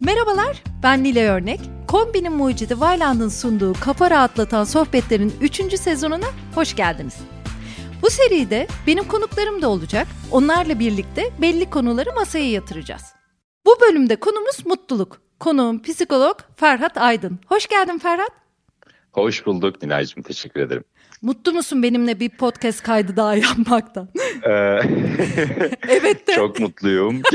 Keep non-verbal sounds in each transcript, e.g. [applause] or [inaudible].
Merhabalar, ben Nile Örnek. Kombinin mucidi Vayland'ın sunduğu kafa rahatlatan sohbetlerin 3. sezonuna hoş geldiniz. Bu seride benim konuklarım da olacak. Onlarla birlikte belli konuları masaya yatıracağız. Bu bölümde konumuz mutluluk. Konuğum psikolog Ferhat Aydın. Hoş geldin Ferhat. Hoş bulduk Nilay'cığım. Teşekkür ederim. Mutlu musun benimle bir podcast kaydı daha yapmaktan? Ee, [laughs] evet de. Çok mutluyum. [laughs]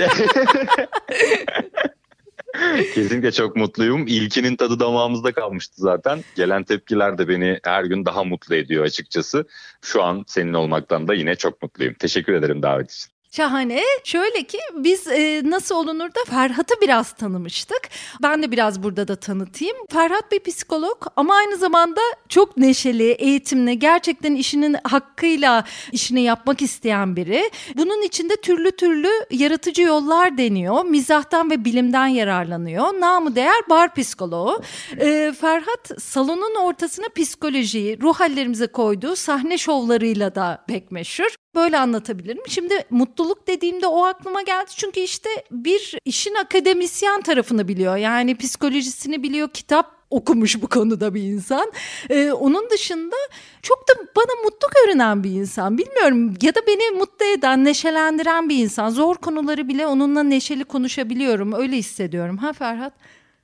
Kesinlikle çok mutluyum. İlkinin tadı damağımızda kalmıştı zaten. Gelen tepkiler de beni her gün daha mutlu ediyor açıkçası. Şu an senin olmaktan da yine çok mutluyum. Teşekkür ederim davet için. Şahane. Şöyle ki biz e, nasıl olunur da Ferhat'ı biraz tanımıştık. Ben de biraz burada da tanıtayım. Ferhat bir psikolog ama aynı zamanda çok neşeli, eğitimli, gerçekten işinin hakkıyla işini yapmak isteyen biri. Bunun içinde türlü türlü yaratıcı yollar deniyor. Mizahtan ve bilimden yararlanıyor. Namı değer bar psikoloğu. E, Ferhat salonun ortasına psikolojiyi, ruh hallerimize koyduğu sahne şovlarıyla da pek meşhur. Böyle anlatabilirim. Şimdi mutluluk dediğimde o aklıma geldi. Çünkü işte bir işin akademisyen tarafını biliyor. Yani psikolojisini biliyor, kitap okumuş bu konuda bir insan. Ee, onun dışında çok da bana mutlu görünen bir insan. Bilmiyorum ya da beni mutlu eden, neşelendiren bir insan. Zor konuları bile onunla neşeli konuşabiliyorum. Öyle hissediyorum. Ha Ferhat?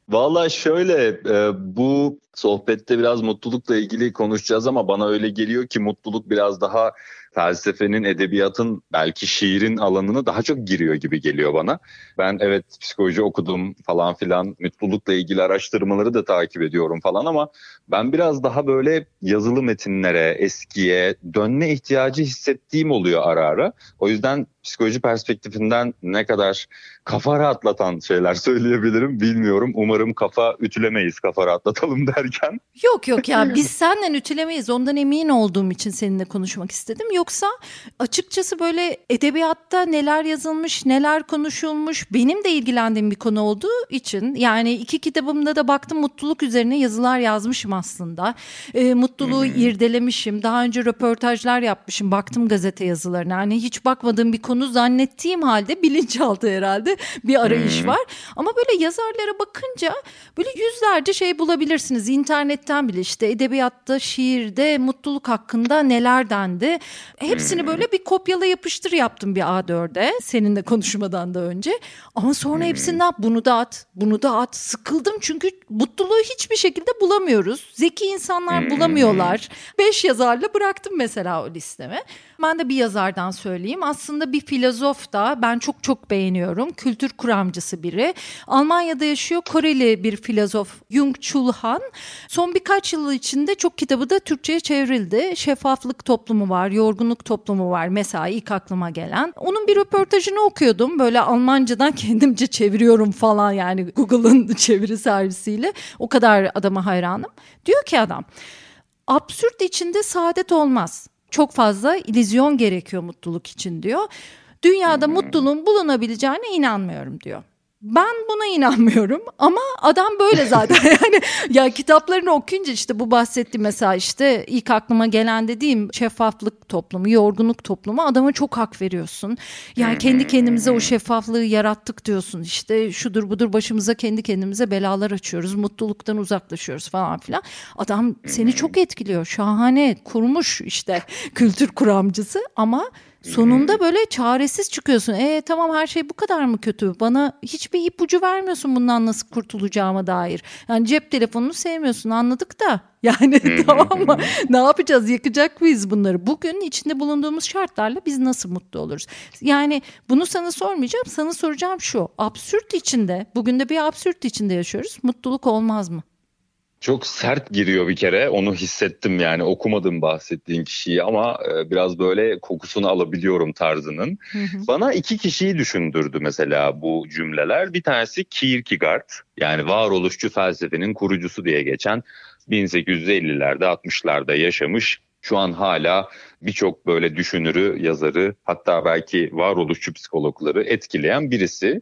Valla şöyle e, bu sohbette biraz mutlulukla ilgili konuşacağız ama bana öyle geliyor ki mutluluk biraz daha felsefenin, edebiyatın, belki şiirin alanına daha çok giriyor gibi geliyor bana. Ben evet psikoloji okudum falan filan, mutlulukla ilgili araştırmaları da takip ediyorum falan ama ben biraz daha böyle yazılı metinlere, eskiye dönme ihtiyacı hissettiğim oluyor ara ara. O yüzden psikoloji perspektifinden ne kadar kafa rahatlatan şeyler söyleyebilirim bilmiyorum. Umarım kafa ütülemeyiz kafa rahatlatalım derken. Yok yok ya [laughs] biz senden ütülemeyiz ondan emin olduğum için seninle konuşmak istedim. Yoksa açıkçası böyle edebiyatta neler yazılmış neler konuşulmuş benim de ilgilendiğim bir konu olduğu için yani iki kitabımda da baktım mutluluk üzerine yazılar yazmışım aslında. E, mutluluğu hmm. irdelemişim daha önce röportajlar yapmışım baktım gazete yazılarına yani hiç bakmadığım bir konu zannettiğim halde [laughs] bilinçaltı herhalde bir arayış hmm. var. Ama böyle yazarlara bakınca böyle yüzlerce şey bulabilirsiniz internetten bile işte edebiyatta şiirde mutluluk hakkında neler dendi. Hepsini hmm. böyle bir kopyala yapıştır yaptım bir A4'e seninle konuşmadan da önce. Ama sonra hmm. hepsinden bunu da at, bunu da at. Sıkıldım çünkü mutluluğu hiçbir şekilde bulamıyoruz. Zeki insanlar bulamıyorlar. Beş yazarla bıraktım mesela o listeme. Ben de bir yazardan söyleyeyim. Aslında bir filozof da ben çok çok beğeniyorum. Kültür kuramcısı biri. Almanya'da yaşıyor Koreli bir filozof Jung Chul Han. Son birkaç yıl içinde çok kitabı da Türkçe'ye çevrildi. Şeffaflık toplumu var, yorgunluk toplumu var mesela ilk aklıma gelen. Onun bir röportajını okuyordum. Böyle Almancadan [laughs] kendimce çeviriyorum falan yani Google'ın [laughs] çeviri servisiyle. O kadar adama hayranım. Diyor ki adam absürt içinde saadet olmaz çok fazla ilizyon gerekiyor mutluluk için diyor. Dünyada hmm. mutluluğun bulunabileceğine inanmıyorum diyor. Ben buna inanmıyorum ama adam böyle zaten [laughs] yani ya kitaplarını okuyunca işte bu bahsettiğim mesela işte ilk aklıma gelen dediğim şeffaflık toplumu, yorgunluk toplumu adama çok hak veriyorsun. Yani kendi kendimize o şeffaflığı yarattık diyorsun işte şudur budur başımıza kendi kendimize belalar açıyoruz, mutluluktan uzaklaşıyoruz falan filan. Adam seni çok etkiliyor şahane kurmuş işte [laughs] kültür kuramcısı ama Sonunda böyle çaresiz çıkıyorsun. E tamam her şey bu kadar mı kötü? Bana hiçbir ipucu vermiyorsun bundan nasıl kurtulacağıma dair. Yani cep telefonunu sevmiyorsun anladık da. [laughs] Yani tamam mı? ne yapacağız? Yakacak mıyız bunları? Bugün içinde bulunduğumuz şartlarla biz nasıl mutlu oluruz? Yani bunu sana sormayacağım. Sana soracağım şu. Absürt içinde, bugün de bir absürt içinde yaşıyoruz. Mutluluk olmaz mı? Çok sert giriyor bir kere onu hissettim yani okumadım bahsettiğin kişiyi ama e, biraz böyle kokusunu alabiliyorum tarzının. Hı hı. Bana iki kişiyi düşündürdü mesela bu cümleler. Bir tanesi Kierkegaard yani varoluşçu felsefenin kurucusu diye geçen 1850'lerde 60'larda yaşamış şu an hala birçok böyle düşünürü, yazarı hatta belki varoluşçu psikologları etkileyen birisi.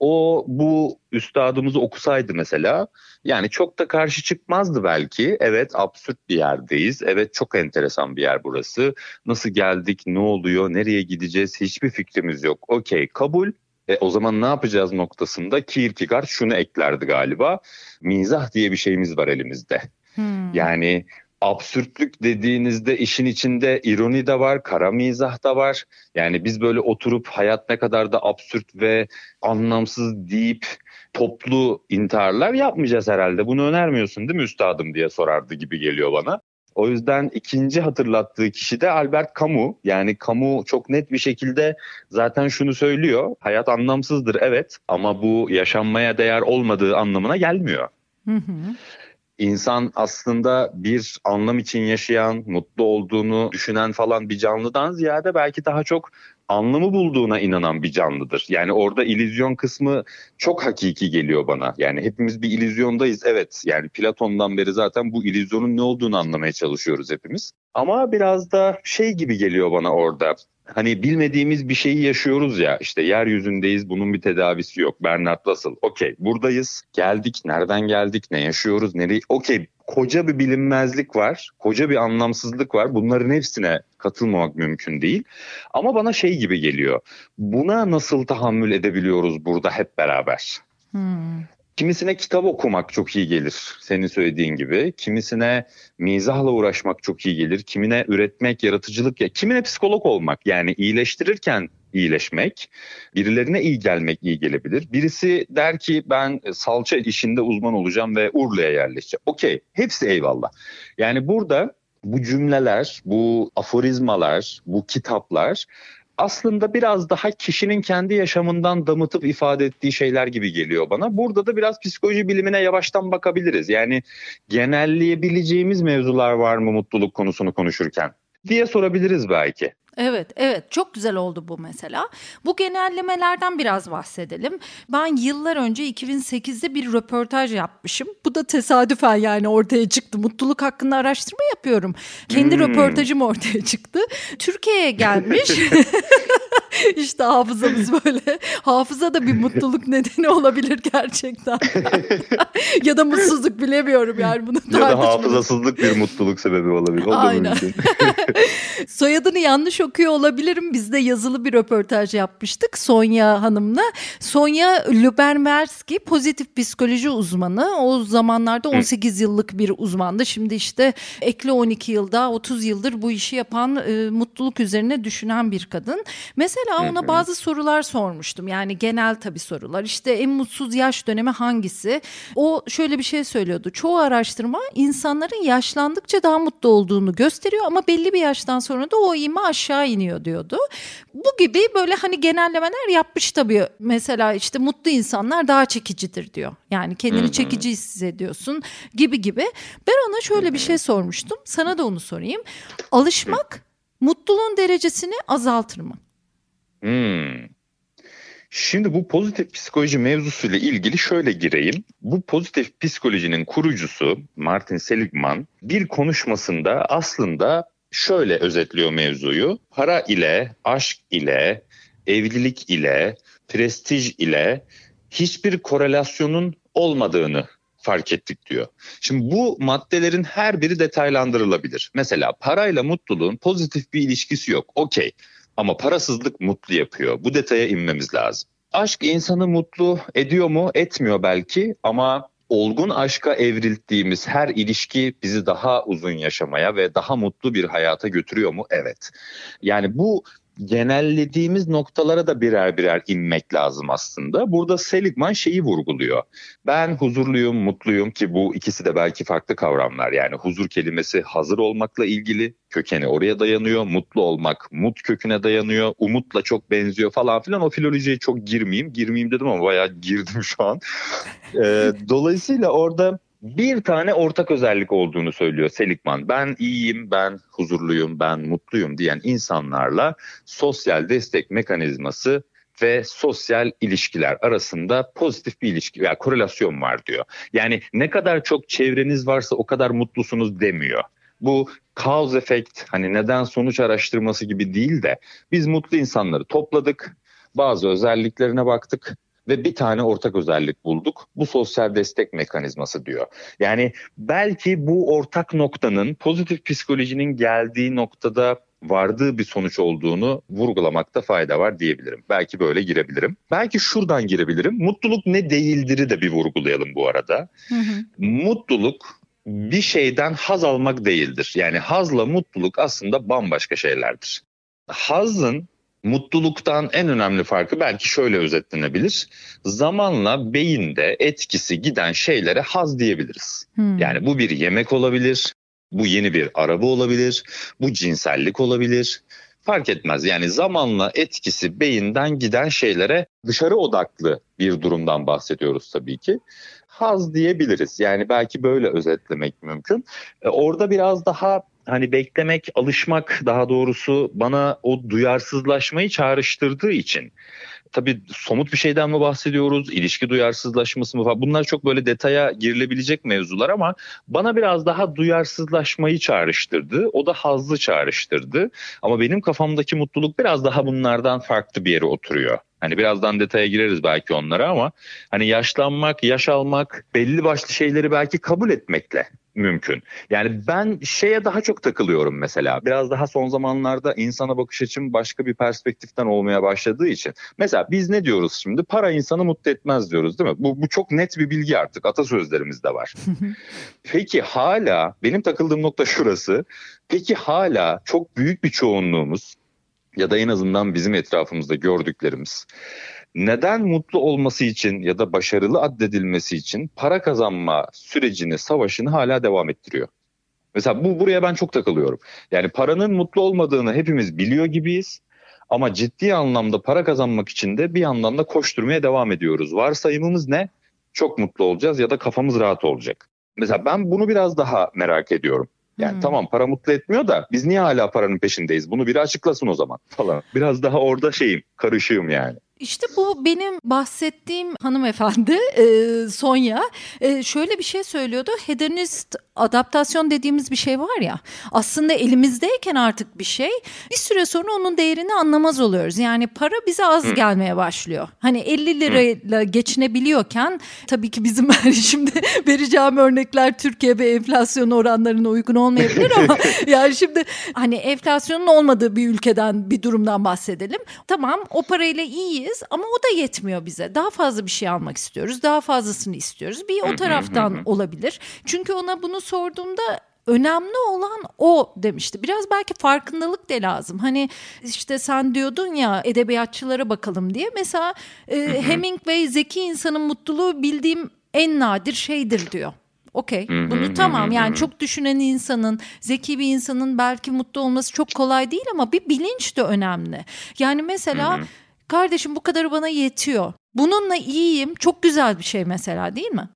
O bu üstadımızı okusaydı mesela yani çok da karşı çıkmazdı belki. Evet absürt bir yerdeyiz. Evet çok enteresan bir yer burası. Nasıl geldik, ne oluyor, nereye gideceğiz hiçbir fikrimiz yok. Okey kabul E, o zaman ne yapacağız noktasında Kierkegaard şunu eklerdi galiba. Mizah diye bir şeyimiz var elimizde. Hmm. Yani absürtlük dediğinizde işin içinde ironi de var, kara mizah da var. Yani biz böyle oturup hayat ne kadar da absürt ve anlamsız deyip toplu intiharlar yapmayacağız herhalde. Bunu önermiyorsun değil mi üstadım diye sorardı gibi geliyor bana. O yüzden ikinci hatırlattığı kişi de Albert Camus. Yani Camus çok net bir şekilde zaten şunu söylüyor. Hayat anlamsızdır evet ama bu yaşanmaya değer olmadığı anlamına gelmiyor. Hı hı. İnsan aslında bir anlam için yaşayan, mutlu olduğunu düşünen falan bir canlıdan ziyade belki daha çok anlamı bulduğuna inanan bir canlıdır. Yani orada illüzyon kısmı çok hakiki geliyor bana. Yani hepimiz bir illüzyondayız evet. Yani Platon'dan beri zaten bu illüzyonun ne olduğunu anlamaya çalışıyoruz hepimiz. Ama biraz da şey gibi geliyor bana orada. Hani bilmediğimiz bir şeyi yaşıyoruz ya işte yeryüzündeyiz bunun bir tedavisi yok. Bernard Russell okey buradayız geldik nereden geldik ne yaşıyoruz nereye okey koca bir bilinmezlik var koca bir anlamsızlık var bunların hepsine katılmamak mümkün değil. Ama bana şey gibi geliyor buna nasıl tahammül edebiliyoruz burada hep beraber? Hmm. Kimisine kitap okumak çok iyi gelir senin söylediğin gibi. Kimisine mizahla uğraşmak çok iyi gelir. Kimine üretmek, yaratıcılık ya kimine psikolog olmak yani iyileştirirken iyileşmek, birilerine iyi gelmek iyi gelebilir. Birisi der ki ben salça işinde uzman olacağım ve Urla'ya yerleşeceğim. Okey, hepsi eyvallah. Yani burada bu cümleler, bu aforizmalar, bu kitaplar aslında biraz daha kişinin kendi yaşamından damıtıp ifade ettiği şeyler gibi geliyor bana. Burada da biraz psikoloji bilimine yavaştan bakabiliriz. Yani genelleyebileceğimiz mevzular var mı mutluluk konusunu konuşurken diye sorabiliriz belki. Evet, evet çok güzel oldu bu mesela. Bu genellemelerden biraz bahsedelim. Ben yıllar önce 2008'de bir röportaj yapmışım. Bu da tesadüfen yani ortaya çıktı. Mutluluk hakkında araştırma yapıyorum. Kendi hmm. röportajım ortaya çıktı. Türkiye'ye gelmiş. [laughs] [laughs] [laughs] İşte hafızamız böyle. Hafıza da bir mutluluk [laughs] nedeni olabilir gerçekten. [laughs] ya da mutsuzluk bilemiyorum yani bunu Ya da hafızasızlık bir mutluluk sebebi olabilir. O Aynen. Soyadını yanlış okuyor olabilirim. Biz de yazılı bir röportaj yapmıştık Sonya Hanım'la. Sonya Lübermerski pozitif psikoloji uzmanı. O zamanlarda 18 yıllık bir uzmandı. Şimdi işte ekli 12 yılda 30 yıldır bu işi yapan e, mutluluk üzerine düşünen bir kadın. Mesela ona bazı sorular sormuştum. Yani genel tabii sorular. İşte en mutsuz yaş dönemi hangisi? O şöyle bir şey söylüyordu. Çoğu araştırma insanların yaşlandıkça daha mutlu olduğunu gösteriyor ama belli bir yaştan sonra da o ivme aşağı iniyor diyordu. Bu gibi böyle hani genellemeler yapmış tabii. Mesela işte mutlu insanlar daha çekicidir diyor. Yani kendini çekici hissediyorsun gibi gibi. Ben ona şöyle bir şey sormuştum. Sana da onu sorayım. Alışmak mutluluğun derecesini azaltır mı? Hmm. Şimdi bu pozitif psikoloji mevzusuyla ilgili şöyle gireyim. Bu pozitif psikolojinin kurucusu Martin Seligman bir konuşmasında aslında şöyle özetliyor mevzuyu. Para ile, aşk ile, evlilik ile, prestij ile hiçbir korelasyonun olmadığını fark ettik diyor. Şimdi bu maddelerin her biri detaylandırılabilir. Mesela parayla mutluluğun pozitif bir ilişkisi yok. Okey. Ama parasızlık mutlu yapıyor. Bu detaya inmemiz lazım. Aşk insanı mutlu ediyor mu? Etmiyor belki ama olgun aşka evrildiğimiz her ilişki bizi daha uzun yaşamaya ve daha mutlu bir hayata götürüyor mu? Evet. Yani bu genellediğimiz noktalara da birer birer inmek lazım aslında. Burada Seligman şeyi vurguluyor. Ben huzurluyum, mutluyum ki bu ikisi de belki farklı kavramlar. Yani huzur kelimesi hazır olmakla ilgili kökeni oraya dayanıyor. Mutlu olmak mut köküne dayanıyor. Umutla çok benziyor falan filan. O filolojiye çok girmeyeyim. Girmeyeyim dedim ama bayağı girdim şu an. Ee, dolayısıyla orada bir tane ortak özellik olduğunu söylüyor Seligman. Ben iyiyim, ben huzurluyum, ben mutluyum diyen insanlarla sosyal destek mekanizması ve sosyal ilişkiler arasında pozitif bir ilişki veya korelasyon var diyor. Yani ne kadar çok çevreniz varsa o kadar mutlusunuz demiyor. Bu cause effect hani neden sonuç araştırması gibi değil de biz mutlu insanları topladık, bazı özelliklerine baktık ve bir tane ortak özellik bulduk. Bu sosyal destek mekanizması diyor. Yani belki bu ortak noktanın pozitif psikolojinin geldiği noktada vardığı bir sonuç olduğunu vurgulamakta fayda var diyebilirim. Belki böyle girebilirim. Belki şuradan girebilirim. Mutluluk ne değildir'i de bir vurgulayalım bu arada. Hı hı. Mutluluk bir şeyden haz almak değildir. Yani hazla mutluluk aslında bambaşka şeylerdir. Hazın mutluluktan en önemli farkı belki şöyle özetlenebilir. Zamanla beyinde etkisi giden şeylere haz diyebiliriz. Hmm. Yani bu bir yemek olabilir, bu yeni bir araba olabilir, bu cinsellik olabilir. Fark etmez yani zamanla etkisi beyinden giden şeylere dışarı odaklı bir durumdan bahsediyoruz tabii ki. Haz diyebiliriz yani belki böyle özetlemek mümkün. E, orada biraz daha hani beklemek, alışmak daha doğrusu bana o duyarsızlaşmayı çağrıştırdığı için tabii somut bir şeyden mi bahsediyoruz, ilişki duyarsızlaşması mı falan bunlar çok böyle detaya girilebilecek mevzular ama bana biraz daha duyarsızlaşmayı çağrıştırdı. O da hazzı çağrıştırdı. Ama benim kafamdaki mutluluk biraz daha bunlardan farklı bir yere oturuyor. Hani birazdan detaya gireriz belki onlara ama hani yaşlanmak, yaş almak, belli başlı şeyleri belki kabul etmekle mümkün. Yani ben şeye daha çok takılıyorum mesela. Biraz daha son zamanlarda insana bakış açım başka bir perspektiften olmaya başladığı için. Mesela biz ne diyoruz şimdi? Para insanı mutlu etmez diyoruz değil mi? Bu, bu çok net bir bilgi artık. Atasözlerimizde var. [laughs] Peki hala benim takıldığım nokta şurası. Peki hala çok büyük bir çoğunluğumuz ya da en azından bizim etrafımızda gördüklerimiz neden mutlu olması için ya da başarılı addedilmesi için para kazanma sürecini, savaşını hala devam ettiriyor. Mesela bu buraya ben çok takılıyorum. Yani paranın mutlu olmadığını hepimiz biliyor gibiyiz. Ama ciddi anlamda para kazanmak için de bir yandan da koşturmaya devam ediyoruz. Varsayımımız ne? Çok mutlu olacağız ya da kafamız rahat olacak. Mesela ben bunu biraz daha merak ediyorum. Yani hmm. tamam para mutlu etmiyor da biz niye hala paranın peşindeyiz? Bunu biri açıklasın o zaman falan. Biraz daha orada şeyim, karışığım yani. İşte bu benim bahsettiğim hanımefendi [laughs] e, Sonya e, şöyle bir şey söylüyordu. Hedonist adaptasyon dediğimiz bir şey var ya aslında elimizdeyken artık bir şey bir süre sonra onun değerini anlamaz oluyoruz. Yani para bize az gelmeye başlıyor. Hani 50 lirayla geçinebiliyorken tabii ki bizim [laughs] şimdi vereceğim örnekler Türkiye ve enflasyon oranlarına uygun olmayabilir ama [laughs] yani şimdi hani enflasyonun olmadığı bir ülkeden bir durumdan bahsedelim. Tamam o parayla iyiyiz ama o da yetmiyor bize. Daha fazla bir şey almak istiyoruz. Daha fazlasını istiyoruz. Bir o taraftan olabilir. Çünkü ona bunu sorduğumda önemli olan o demişti. Biraz belki farkındalık da lazım. Hani işte sen diyordun ya edebiyatçılara bakalım diye. Mesela e, Hemingway zeki insanın mutluluğu bildiğim en nadir şeydir diyor. Okey. Bunu tamam yani çok düşünen insanın, zeki bir insanın belki mutlu olması çok kolay değil ama bir bilinç de önemli. Yani mesela kardeşim bu kadarı bana yetiyor. Bununla iyiyim. Çok güzel bir şey mesela değil mi?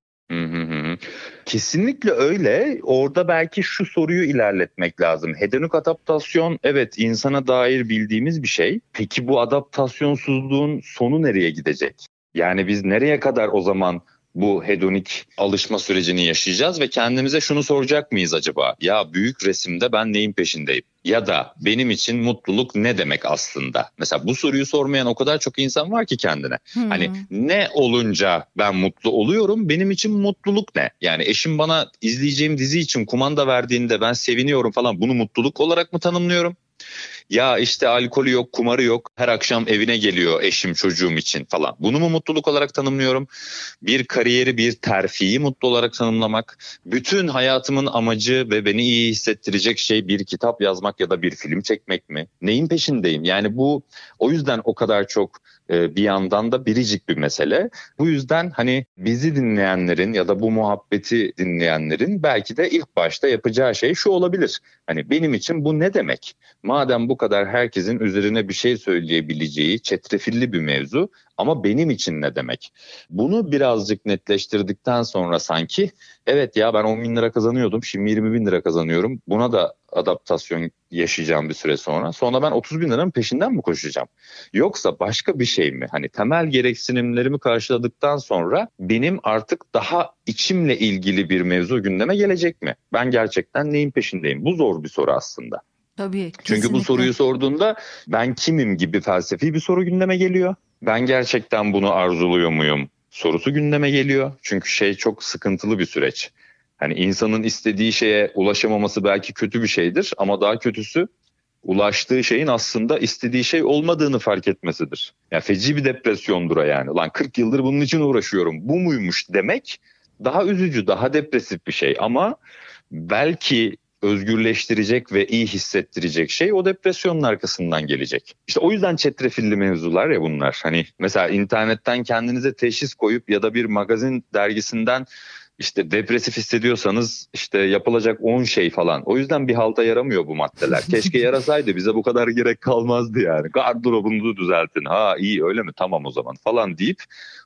Kesinlikle öyle. Orada belki şu soruyu ilerletmek lazım. Hedonik adaptasyon evet insana dair bildiğimiz bir şey. Peki bu adaptasyonsuzluğun sonu nereye gidecek? Yani biz nereye kadar o zaman bu hedonik alışma sürecini yaşayacağız ve kendimize şunu soracak mıyız acaba? Ya büyük resimde ben neyin peşindeyim? Ya da benim için mutluluk ne demek aslında? Mesela bu soruyu sormayan o kadar çok insan var ki kendine. Hmm. Hani ne olunca ben mutlu oluyorum? Benim için mutluluk ne? Yani eşim bana izleyeceğim dizi için kumanda verdiğinde ben seviniyorum falan. Bunu mutluluk olarak mı tanımlıyorum? Ya işte alkolü yok, kumarı yok. Her akşam evine geliyor eşim çocuğum için falan. Bunu mu mutluluk olarak tanımlıyorum? Bir kariyeri, bir terfiyi mutlu olarak tanımlamak. Bütün hayatımın amacı ve beni iyi hissettirecek şey bir kitap yazmak ya da bir film çekmek mi? Neyin peşindeyim? Yani bu o yüzden o kadar çok e, bir yandan da biricik bir mesele. Bu yüzden hani bizi dinleyenlerin ya da bu muhabbeti dinleyenlerin belki de ilk başta yapacağı şey şu olabilir. Hani benim için bu ne demek? Madem bu kadar herkesin üzerine bir şey söyleyebileceği çetrefilli bir mevzu ama benim için ne demek? Bunu birazcık netleştirdikten sonra sanki evet ya ben 10 bin lira kazanıyordum şimdi 20 bin lira kazanıyorum. Buna da adaptasyon yaşayacağım bir süre sonra. Sonra ben 30 bin liranın peşinden mi koşacağım? Yoksa başka bir şey mi? Hani temel gereksinimlerimi karşıladıktan sonra benim artık daha içimle ilgili bir mevzu gündeme gelecek mi? Ben gerçekten neyin peşindeyim? Bu zor bir soru aslında. Tabii. Kesinlikle. Çünkü bu soruyu sorduğunda ben kimim gibi felsefi bir soru gündeme geliyor. Ben gerçekten bunu arzuluyor muyum? Sorusu gündeme geliyor. Çünkü şey çok sıkıntılı bir süreç. Hani insanın istediği şeye ulaşamaması belki kötü bir şeydir ama daha kötüsü ulaştığı şeyin aslında istediği şey olmadığını fark etmesidir. Yani feci bir depresyondur yani. Lan 40 yıldır bunun için uğraşıyorum. Bu muymuş demek daha üzücü, daha depresif bir şey ama belki özgürleştirecek ve iyi hissettirecek şey o depresyonun arkasından gelecek. İşte o yüzden çetrefilli mevzular ya bunlar. Hani mesela internetten kendinize teşhis koyup ya da bir magazin dergisinden işte depresif hissediyorsanız işte yapılacak 10 şey falan. O yüzden bir halta yaramıyor bu maddeler. [laughs] Keşke yarasaydı bize bu kadar gerek kalmazdı yani. Gardırobunuzu düzeltin. Ha iyi öyle mi tamam o zaman falan deyip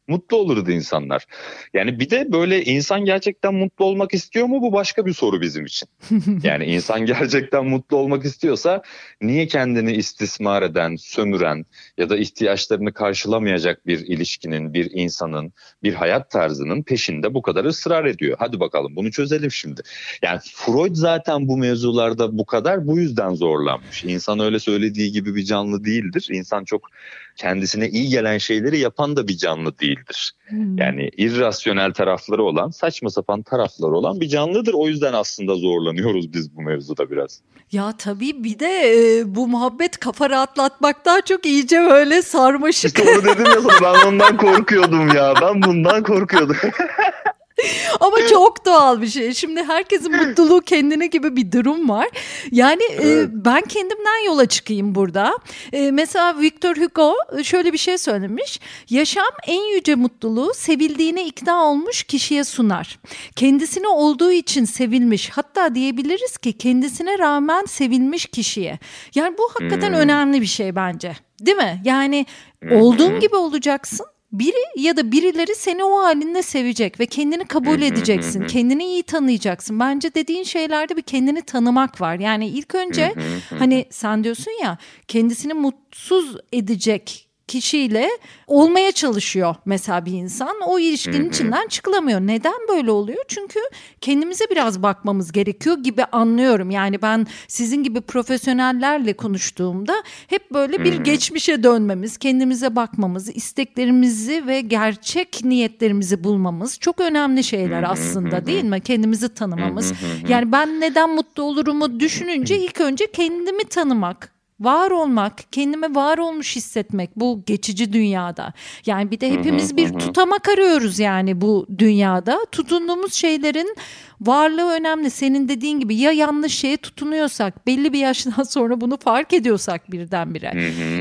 mutlu olurdu insanlar. Yani bir de böyle insan gerçekten mutlu olmak istiyor mu bu başka bir soru bizim için. [laughs] Yani insan gerçekten mutlu olmak istiyorsa niye kendini istismar eden, sömüren ya da ihtiyaçlarını karşılamayacak bir ilişkinin, bir insanın, bir hayat tarzının peşinde bu kadar ısrar ediyor. Hadi bakalım bunu çözelim şimdi. Yani Freud zaten bu mevzularda bu kadar bu yüzden zorlanmış. İnsan öyle söylediği gibi bir canlı değildir. İnsan çok kendisine iyi gelen şeyleri yapan da bir canlı değildir. Hmm. Yani irrasyonel tarafları olan, saçma sapan tarafları olan bir canlıdır. O yüzden aslında zorlanıyoruz biz bu mevzuda biraz. Ya tabii bir de e, bu muhabbet kafa rahatlatmaktan çok iyice böyle sarmaşık. İşte onu dedim ya sana ben ondan korkuyordum ya. Ben bundan korkuyordum. [laughs] [laughs] Ama çok doğal bir şey. Şimdi herkesin mutluluğu kendine gibi bir durum var. Yani e, evet. e, ben kendimden yola çıkayım burada. E, mesela Victor Hugo şöyle bir şey söylemiş. Yaşam en yüce mutluluğu sevildiğine ikna olmuş kişiye sunar. Kendisine olduğu için sevilmiş hatta diyebiliriz ki kendisine rağmen sevilmiş kişiye. Yani bu hakikaten hmm. önemli bir şey bence. Değil mi? Yani olduğun gibi olacaksın biri ya da birileri seni o halinde sevecek ve kendini kabul edeceksin. kendini iyi tanıyacaksın. Bence dediğin şeylerde bir kendini tanımak var. Yani ilk önce hani sen diyorsun ya kendisini mutsuz edecek kişiyle olmaya çalışıyor mesela bir insan. O ilişkinin içinden çıkılamıyor. Neden böyle oluyor? Çünkü kendimize biraz bakmamız gerekiyor gibi anlıyorum. Yani ben sizin gibi profesyonellerle konuştuğumda hep böyle bir geçmişe dönmemiz, kendimize bakmamız, isteklerimizi ve gerçek niyetlerimizi bulmamız çok önemli şeyler aslında değil mi? Kendimizi tanımamız. Yani ben neden mutlu olurumu düşününce [clears throat] ilk önce kendimi tanımak, var olmak, kendime var olmuş hissetmek bu geçici dünyada. Yani bir de hepimiz bir tutamak arıyoruz yani bu dünyada. Tutunduğumuz şeylerin varlığı önemli. Senin dediğin gibi ya yanlış şeye tutunuyorsak, belli bir yaştan [laughs] sonra bunu fark ediyorsak birdenbire.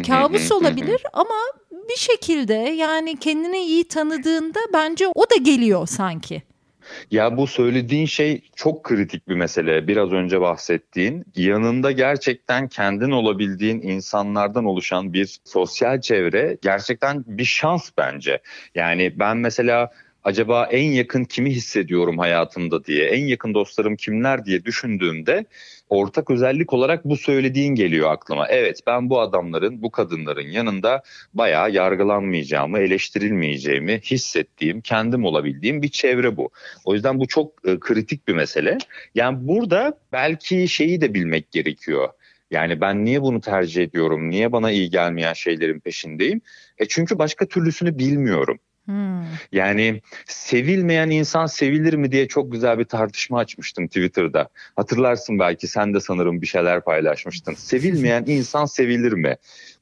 Kabus olabilir ama bir şekilde yani kendini iyi tanıdığında bence o da geliyor sanki. Ya bu söylediğin şey çok kritik bir mesele. Biraz önce bahsettiğin yanında gerçekten kendin olabildiğin insanlardan oluşan bir sosyal çevre gerçekten bir şans bence. Yani ben mesela acaba en yakın kimi hissediyorum hayatımda diye, en yakın dostlarım kimler diye düşündüğümde ortak özellik olarak bu söylediğin geliyor aklıma. Evet ben bu adamların, bu kadınların yanında bayağı yargılanmayacağımı, eleştirilmeyeceğimi hissettiğim, kendim olabildiğim bir çevre bu. O yüzden bu çok e, kritik bir mesele. Yani burada belki şeyi de bilmek gerekiyor. Yani ben niye bunu tercih ediyorum? Niye bana iyi gelmeyen şeylerin peşindeyim? E çünkü başka türlüsünü bilmiyorum. Hmm. Yani sevilmeyen insan sevilir mi diye çok güzel bir tartışma açmıştım Twitter'da. Hatırlarsın belki sen de sanırım bir şeyler paylaşmıştın. Sevilmeyen insan sevilir mi?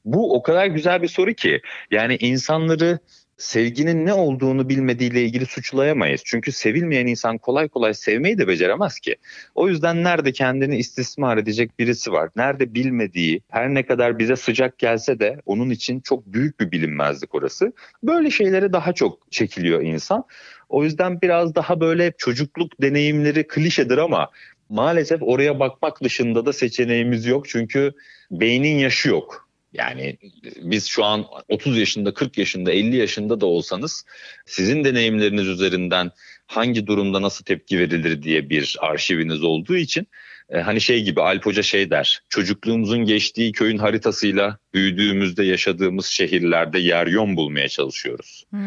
Bu o kadar güzel bir soru ki yani insanları sevginin ne olduğunu bilmediğiyle ilgili suçlayamayız. Çünkü sevilmeyen insan kolay kolay sevmeyi de beceremez ki. O yüzden nerede kendini istismar edecek birisi var. Nerede bilmediği her ne kadar bize sıcak gelse de onun için çok büyük bir bilinmezlik orası. Böyle şeylere daha çok çekiliyor insan. O yüzden biraz daha böyle çocukluk deneyimleri klişedir ama maalesef oraya bakmak dışında da seçeneğimiz yok. Çünkü beynin yaşı yok. Yani biz şu an 30 yaşında, 40 yaşında, 50 yaşında da olsanız sizin deneyimleriniz üzerinden hangi durumda nasıl tepki verilir diye bir arşiviniz olduğu için e, hani şey gibi Alp Hoca şey der çocukluğumuzun geçtiği köyün haritasıyla büyüdüğümüzde yaşadığımız şehirlerde yer yon bulmaya çalışıyoruz. Hmm.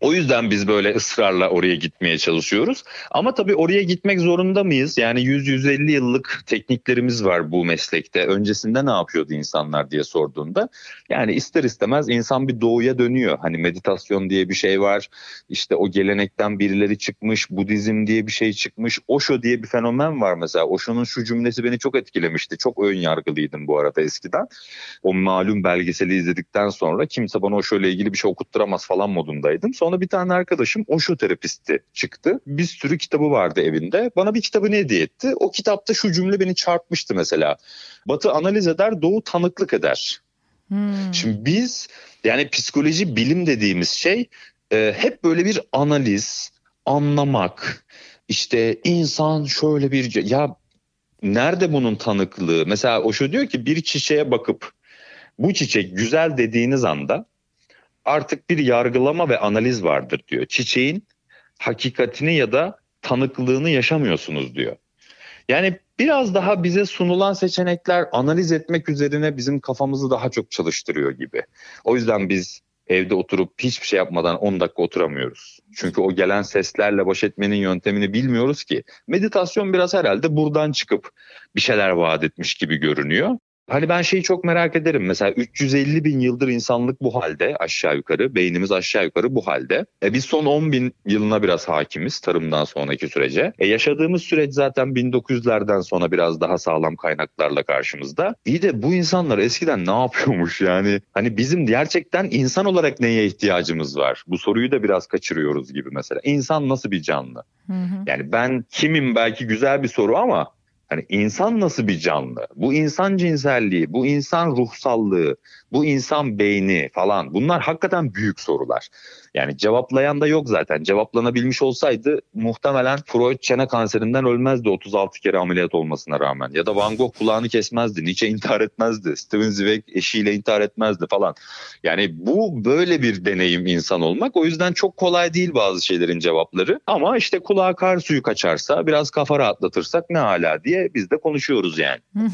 O yüzden biz böyle ısrarla oraya gitmeye çalışıyoruz. Ama tabii oraya gitmek zorunda mıyız? Yani 100-150 yıllık tekniklerimiz var bu meslekte. Öncesinde ne yapıyordu insanlar diye sorduğunda. Yani ister istemez insan bir doğuya dönüyor. Hani meditasyon diye bir şey var. İşte o gelenekten birileri çıkmış. Budizm diye bir şey çıkmış. Osho diye bir fenomen var mesela. Osho'nun şu cümlesi beni çok etkilemişti. Çok ön yargılıydım bu arada eskiden. O malum belgeseli izledikten sonra kimse bana Osho ile ilgili bir şey okutturamaz falan modundaydım. Sonra bir tane arkadaşım Osho terapisti çıktı. Bir sürü kitabı vardı evinde. Bana bir kitabını hediye etti. O kitapta şu cümle beni çarpmıştı mesela. Batı analiz eder, Doğu tanıklık eder. Hmm. Şimdi biz yani psikoloji bilim dediğimiz şey e, hep böyle bir analiz, anlamak, işte insan şöyle bir ya nerede bunun tanıklığı? Mesela o şu diyor ki bir çiçeğe bakıp bu çiçek güzel dediğiniz anda artık bir yargılama ve analiz vardır diyor. Çiçeğin hakikatini ya da tanıklığını yaşamıyorsunuz diyor. Yani biraz daha bize sunulan seçenekler analiz etmek üzerine bizim kafamızı daha çok çalıştırıyor gibi. O yüzden biz evde oturup hiçbir şey yapmadan 10 dakika oturamıyoruz. Çünkü o gelen seslerle baş etmenin yöntemini bilmiyoruz ki. Meditasyon biraz herhalde buradan çıkıp bir şeyler vaat etmiş gibi görünüyor. Hani ben şeyi çok merak ederim. Mesela 350 bin yıldır insanlık bu halde aşağı yukarı. Beynimiz aşağı yukarı bu halde. E biz son 10 bin yılına biraz hakimiz tarımdan sonraki sürece. E yaşadığımız süreç zaten 1900'lerden sonra biraz daha sağlam kaynaklarla karşımızda. İyi de bu insanlar eskiden ne yapıyormuş yani? Hani bizim gerçekten insan olarak neye ihtiyacımız var? Bu soruyu da biraz kaçırıyoruz gibi mesela. İnsan nasıl bir canlı? Hı hı. Yani ben kimim belki güzel bir soru ama Hani insan nasıl bir canlı? Bu insan cinselliği, bu insan ruhsallığı, bu insan beyni falan bunlar hakikaten büyük sorular. Yani cevaplayan da yok zaten. Cevaplanabilmiş olsaydı muhtemelen Freud çene kanserinden ölmezdi 36 kere ameliyat olmasına rağmen. Ya da Van Gogh kulağını kesmezdi, Nietzsche intihar etmezdi, Steven Zweig eşiyle intihar etmezdi falan. Yani bu böyle bir deneyim insan olmak. O yüzden çok kolay değil bazı şeylerin cevapları. Ama işte kulağa kar suyu kaçarsa, biraz kafa rahatlatırsak ne hala diye biz de konuşuyoruz yani. [laughs]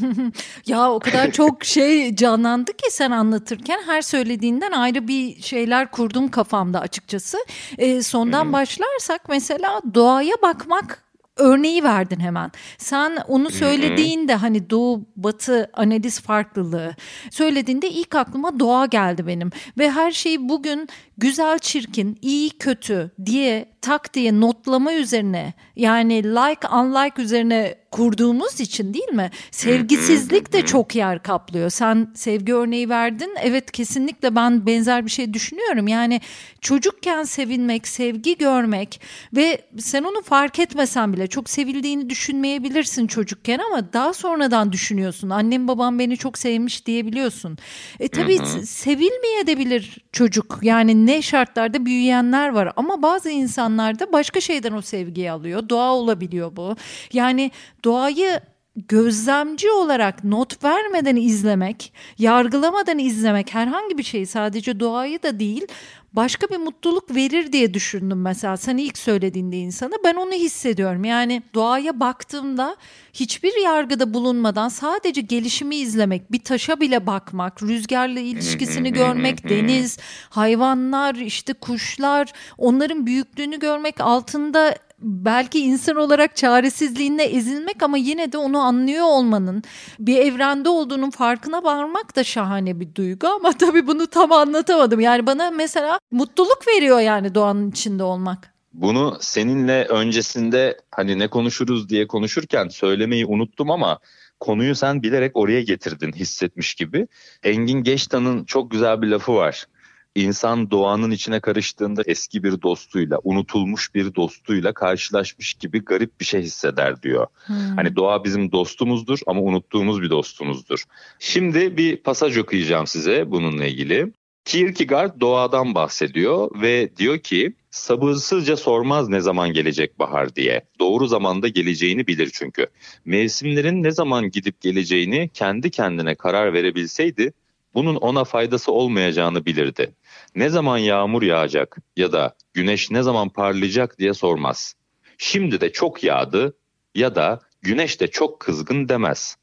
ya o kadar çok şey canlandı ki sen anlatırken her söylediğinden ayrı bir şeyler kurdum kafamda açıkçası. E, sondan hmm. başlarsak mesela doğaya bakmak örneği verdin hemen. Sen onu söylediğinde hani doğu batı analiz farklılığı söylediğinde ilk aklıma doğa geldi benim ve her şeyi bugün güzel çirkin, iyi kötü diye tak diye notlama üzerine yani like unlike üzerine kurduğumuz için değil mi? Sevgisizlik de çok yer kaplıyor. Sen sevgi örneği verdin. Evet kesinlikle ben benzer bir şey düşünüyorum. Yani çocukken sevinmek, sevgi görmek ve sen onu fark etmesen bile çok sevildiğini düşünmeyebilirsin çocukken ama daha sonradan düşünüyorsun. Annem babam beni çok sevmiş diyebiliyorsun. E tabii sevilmeyebilir çocuk. Yani ne şartlarda büyüyenler var ama bazı insanlar başka şeyden o sevgiyi alıyor. Doğa olabiliyor bu. Yani doğayı gözlemci olarak not vermeden izlemek, yargılamadan izlemek herhangi bir şey sadece doğayı da değil başka bir mutluluk verir diye düşündüm mesela sen ilk söylediğinde insana. Ben onu hissediyorum. Yani doğaya baktığımda hiçbir yargıda bulunmadan sadece gelişimi izlemek bir taşa bile bakmak rüzgarla ilişkisini görmek deniz hayvanlar işte kuşlar onların büyüklüğünü görmek altında belki insan olarak çaresizliğinde ezilmek ama yine de onu anlıyor olmanın bir evrende olduğunun farkına varmak da şahane bir duygu ama [laughs] tabii bunu tam anlatamadım. Yani bana mesela mutluluk veriyor yani doğanın içinde olmak. Bunu seninle öncesinde hani ne konuşuruz diye konuşurken söylemeyi unuttum ama konuyu sen bilerek oraya getirdin hissetmiş gibi. Engin Geçtan'ın çok güzel bir lafı var insan doğanın içine karıştığında eski bir dostuyla, unutulmuş bir dostuyla karşılaşmış gibi garip bir şey hisseder diyor. Hmm. Hani doğa bizim dostumuzdur ama unuttuğumuz bir dostumuzdur. Şimdi bir pasaj okuyacağım size bununla ilgili. Kierkegaard doğadan bahsediyor ve diyor ki sabırsızca sormaz ne zaman gelecek bahar diye. Doğru zamanda geleceğini bilir çünkü. Mevsimlerin ne zaman gidip geleceğini kendi kendine karar verebilseydi bunun ona faydası olmayacağını bilirdi. Ne zaman yağmur yağacak ya da güneş ne zaman parlayacak diye sormaz. Şimdi de çok yağdı ya da güneş de çok kızgın demez.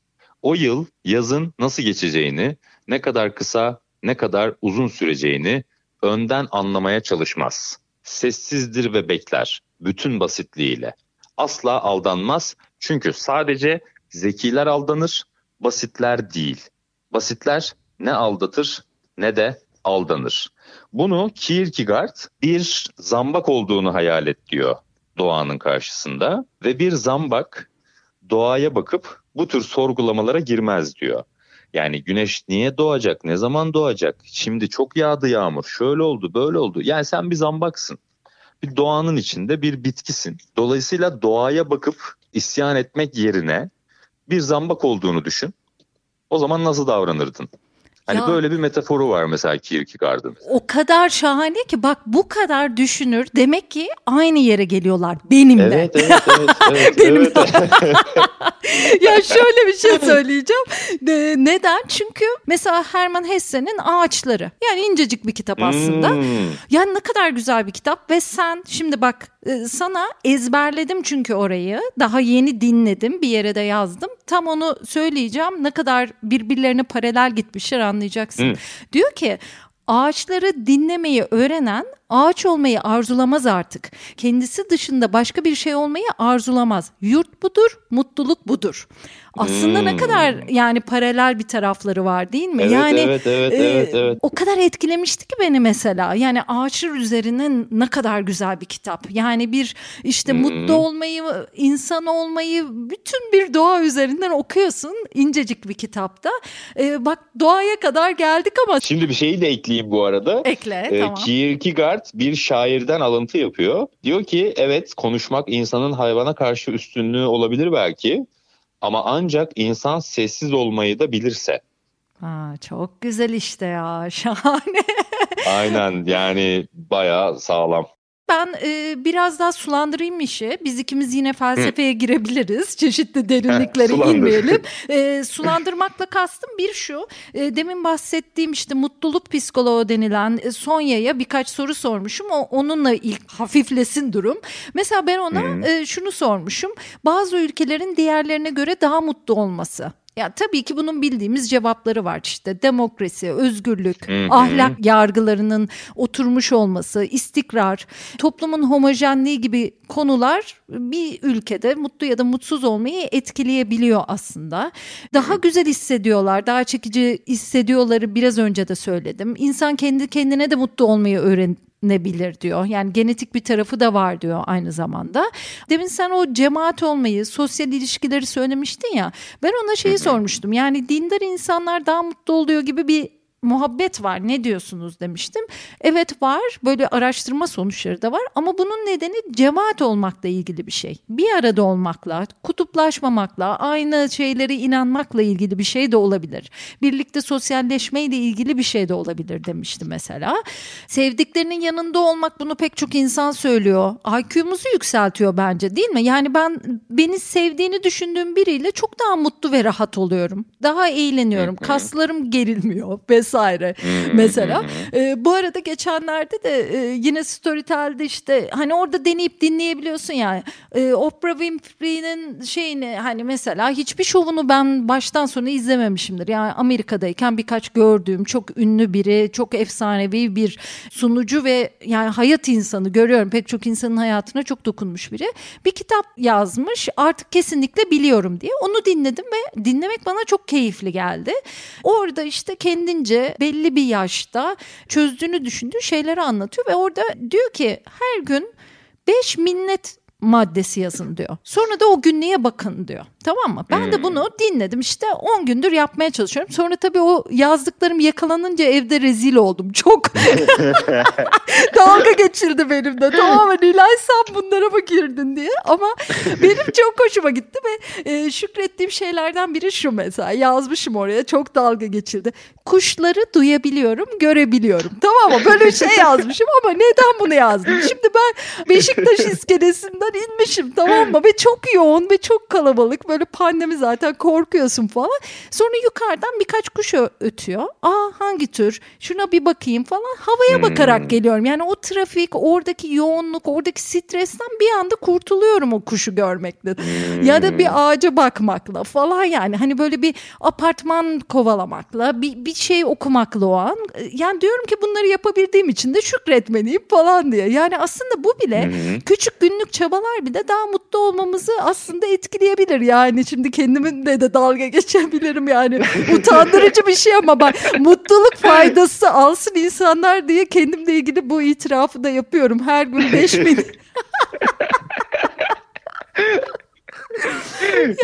O yıl yazın nasıl geçeceğini, ne kadar kısa ne kadar uzun süreceğini önden anlamaya çalışmaz. Sessizdir ve bekler bütün basitliğiyle. Asla aldanmaz çünkü sadece zekiler aldanır, basitler değil. Basitler ne aldatır ne de aldanır. Bunu Kierkegaard bir zambak olduğunu hayal et diyor doğanın karşısında ve bir zambak doğaya bakıp bu tür sorgulamalara girmez diyor. Yani güneş niye doğacak, ne zaman doğacak, şimdi çok yağdı yağmur, şöyle oldu, böyle oldu. Yani sen bir zambaksın. Bir doğanın içinde bir bitkisin. Dolayısıyla doğaya bakıp isyan etmek yerine bir zambak olduğunu düşün. O zaman nasıl davranırdın? Hani ya, böyle bir metaforu var mesela Kierkegaard'ın. O kadar şahane ki bak bu kadar düşünür. Demek ki aynı yere geliyorlar benimle. Evet evet evet. [laughs] evet, benimle. evet. [laughs] [laughs] [laughs] ya şöyle bir şey söyleyeceğim. De, neden? Çünkü mesela Hermann Hesse'nin Ağaçları. Yani incecik bir kitap aslında. Hmm. Yani ne kadar güzel bir kitap ve sen şimdi bak e, sana ezberledim çünkü orayı. Daha yeni dinledim. Bir yere de yazdım. Tam onu söyleyeceğim. Ne kadar birbirlerine paralel gitmişler anlayacaksın. Hmm. Diyor ki ağaçları dinlemeyi öğrenen ağaç olmayı arzulamaz artık. Kendisi dışında başka bir şey olmayı arzulamaz. Yurt budur, mutluluk budur. Aslında hmm. ne kadar yani paralel bir tarafları var değil mi? Evet, yani evet, evet, e, evet, evet. o kadar etkilemişti ki beni mesela. Yani ağaçlar üzerine ne kadar güzel bir kitap. Yani bir işte hmm. mutlu olmayı, insan olmayı bütün bir doğa üzerinden okuyorsun. incecik bir kitapta. E, bak doğaya kadar geldik ama. Şimdi bir şeyi de ekleyeyim bu arada. Ekle ee, tamam. Kierkegaard bir şairden alıntı yapıyor. Diyor ki evet konuşmak insanın hayvana karşı üstünlüğü olabilir belki. Ama ancak insan sessiz olmayı da bilirse. Ha, çok güzel işte ya [laughs] şahane. Aynen yani bayağı sağlam ben e, biraz daha sulandırayım işi. Biz ikimiz yine felsefeye Hı. girebiliriz. [laughs] Çeşitli derinliklere inmeyelim. [laughs] E, sulandırmakla kastım bir şu. E, demin bahsettiğim işte mutluluk psikoloğu denilen e, Sonya'ya birkaç soru sormuşum. O, onunla ilk hafiflesin durum. Mesela ben ona e, şunu sormuşum. Bazı ülkelerin diğerlerine göre daha mutlu olması. Ya tabii ki bunun bildiğimiz cevapları var işte demokrasi, özgürlük, ahlak yargılarının oturmuş olması, istikrar, toplumun homojenliği gibi konular bir ülkede mutlu ya da mutsuz olmayı etkileyebiliyor aslında. Daha güzel hissediyorlar, daha çekici hissediyorları biraz önce de söyledim. İnsan kendi kendine de mutlu olmayı öğren nebilir diyor. Yani genetik bir tarafı da var diyor aynı zamanda. Demin sen o cemaat olmayı, sosyal ilişkileri söylemiştin ya. Ben ona şeyi sormuştum. Yani dindar insanlar daha mutlu oluyor gibi bir muhabbet var ne diyorsunuz demiştim. Evet var böyle araştırma sonuçları da var ama bunun nedeni cemaat olmakla ilgili bir şey. Bir arada olmakla, kutuplaşmamakla, aynı şeylere inanmakla ilgili bir şey de olabilir. Birlikte sosyalleşmeyle ilgili bir şey de olabilir demişti mesela. Sevdiklerinin yanında olmak bunu pek çok insan söylüyor. IQ'muzu yükseltiyor bence değil mi? Yani ben beni sevdiğini düşündüğüm biriyle çok daha mutlu ve rahat oluyorum. Daha eğleniyorum. Kaslarım gerilmiyor [laughs] ve vesaire mesela. E, bu arada geçenlerde de e, yine Storytel'de işte hani orada deneyip dinleyebiliyorsun yani. E, Oprah Winfrey'nin şeyini hani mesela hiçbir şovunu ben baştan sona izlememişimdir. Yani Amerika'dayken birkaç gördüğüm çok ünlü biri, çok efsanevi bir sunucu ve yani hayat insanı görüyorum. Pek çok insanın hayatına çok dokunmuş biri. Bir kitap yazmış artık kesinlikle biliyorum diye. Onu dinledim ve dinlemek bana çok keyifli geldi. Orada işte kendince belli bir yaşta çözdüğünü düşündüğü şeyleri anlatıyor ve orada diyor ki her gün 5 minnet maddesi yazın diyor. Sonra da o günlüğe bakın diyor. Tamam mı? Ben hmm. de bunu dinledim işte 10 gündür yapmaya çalışıyorum. Sonra tabii o yazdıklarım yakalanınca evde rezil oldum. Çok [laughs] dalga geçildi benimle. Tamamen Nilay sen bunlara mı girdin diye. Ama benim çok hoşuma gitti ve e, şükrettiğim şeylerden biri şu mesela. Yazmışım oraya çok dalga geçildi. Kuşları duyabiliyorum, görebiliyorum. Tamam mı? Böyle şey yazmışım ama neden bunu yazdım? Şimdi ben Beşiktaş iskelesinden falan inmişim tamam mı? Ve çok yoğun ve çok kalabalık. Böyle pandemi zaten korkuyorsun falan. Sonra yukarıdan birkaç kuş ötüyor. Aa hangi tür? Şuna bir bakayım falan. Havaya hmm. bakarak geliyorum. Yani o trafik, oradaki yoğunluk, oradaki stresten bir anda kurtuluyorum o kuşu görmekle. Hmm. Ya da bir ağaca bakmakla falan yani. Hani böyle bir apartman kovalamakla, bir, bir şey okumakla o an. Yani diyorum ki bunları yapabildiğim için de şükretmeliyim falan diye. Yani aslında bu bile hmm. küçük günlük çabalar bile daha mutlu olmamızı aslında etkileyebilir. Yani şimdi kendiminle de dalga geçebilirim yani. [laughs] Utandırıcı bir şey ama bak [laughs] mutluluk faydası alsın insanlar diye kendimle ilgili bu itirafı da yapıyorum. Her gün 5000 [laughs]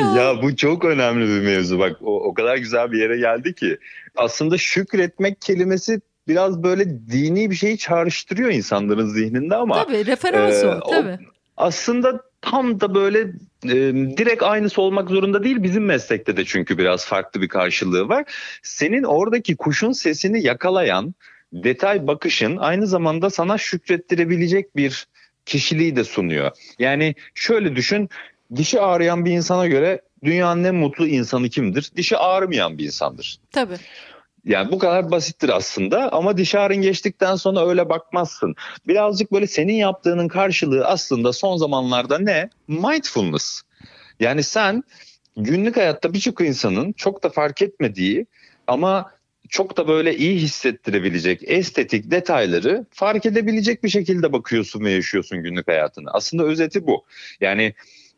ya. ya bu çok önemli bir mevzu bak o, o kadar güzel bir yere geldi ki aslında şükretmek kelimesi biraz böyle dini bir şeyi çağrıştırıyor insanların zihninde ama tabii referans e, o tabii. Aslında tam da böyle e, direkt aynısı olmak zorunda değil bizim meslekte de çünkü biraz farklı bir karşılığı var. Senin oradaki kuşun sesini yakalayan detay bakışın aynı zamanda sana şükrettirebilecek bir kişiliği de sunuyor. Yani şöyle düşün dişi ağrıyan bir insana göre dünyanın en mutlu insanı kimdir? Dişi ağrımayan bir insandır. Tabii. Yani bu kadar basittir aslında ama diş ağrın geçtikten sonra öyle bakmazsın. Birazcık böyle senin yaptığının karşılığı aslında son zamanlarda ne? Mindfulness. Yani sen günlük hayatta birçok insanın çok da fark etmediği ama çok da böyle iyi hissettirebilecek estetik detayları fark edebilecek bir şekilde bakıyorsun ve yaşıyorsun günlük hayatını. Aslında özeti bu. Yani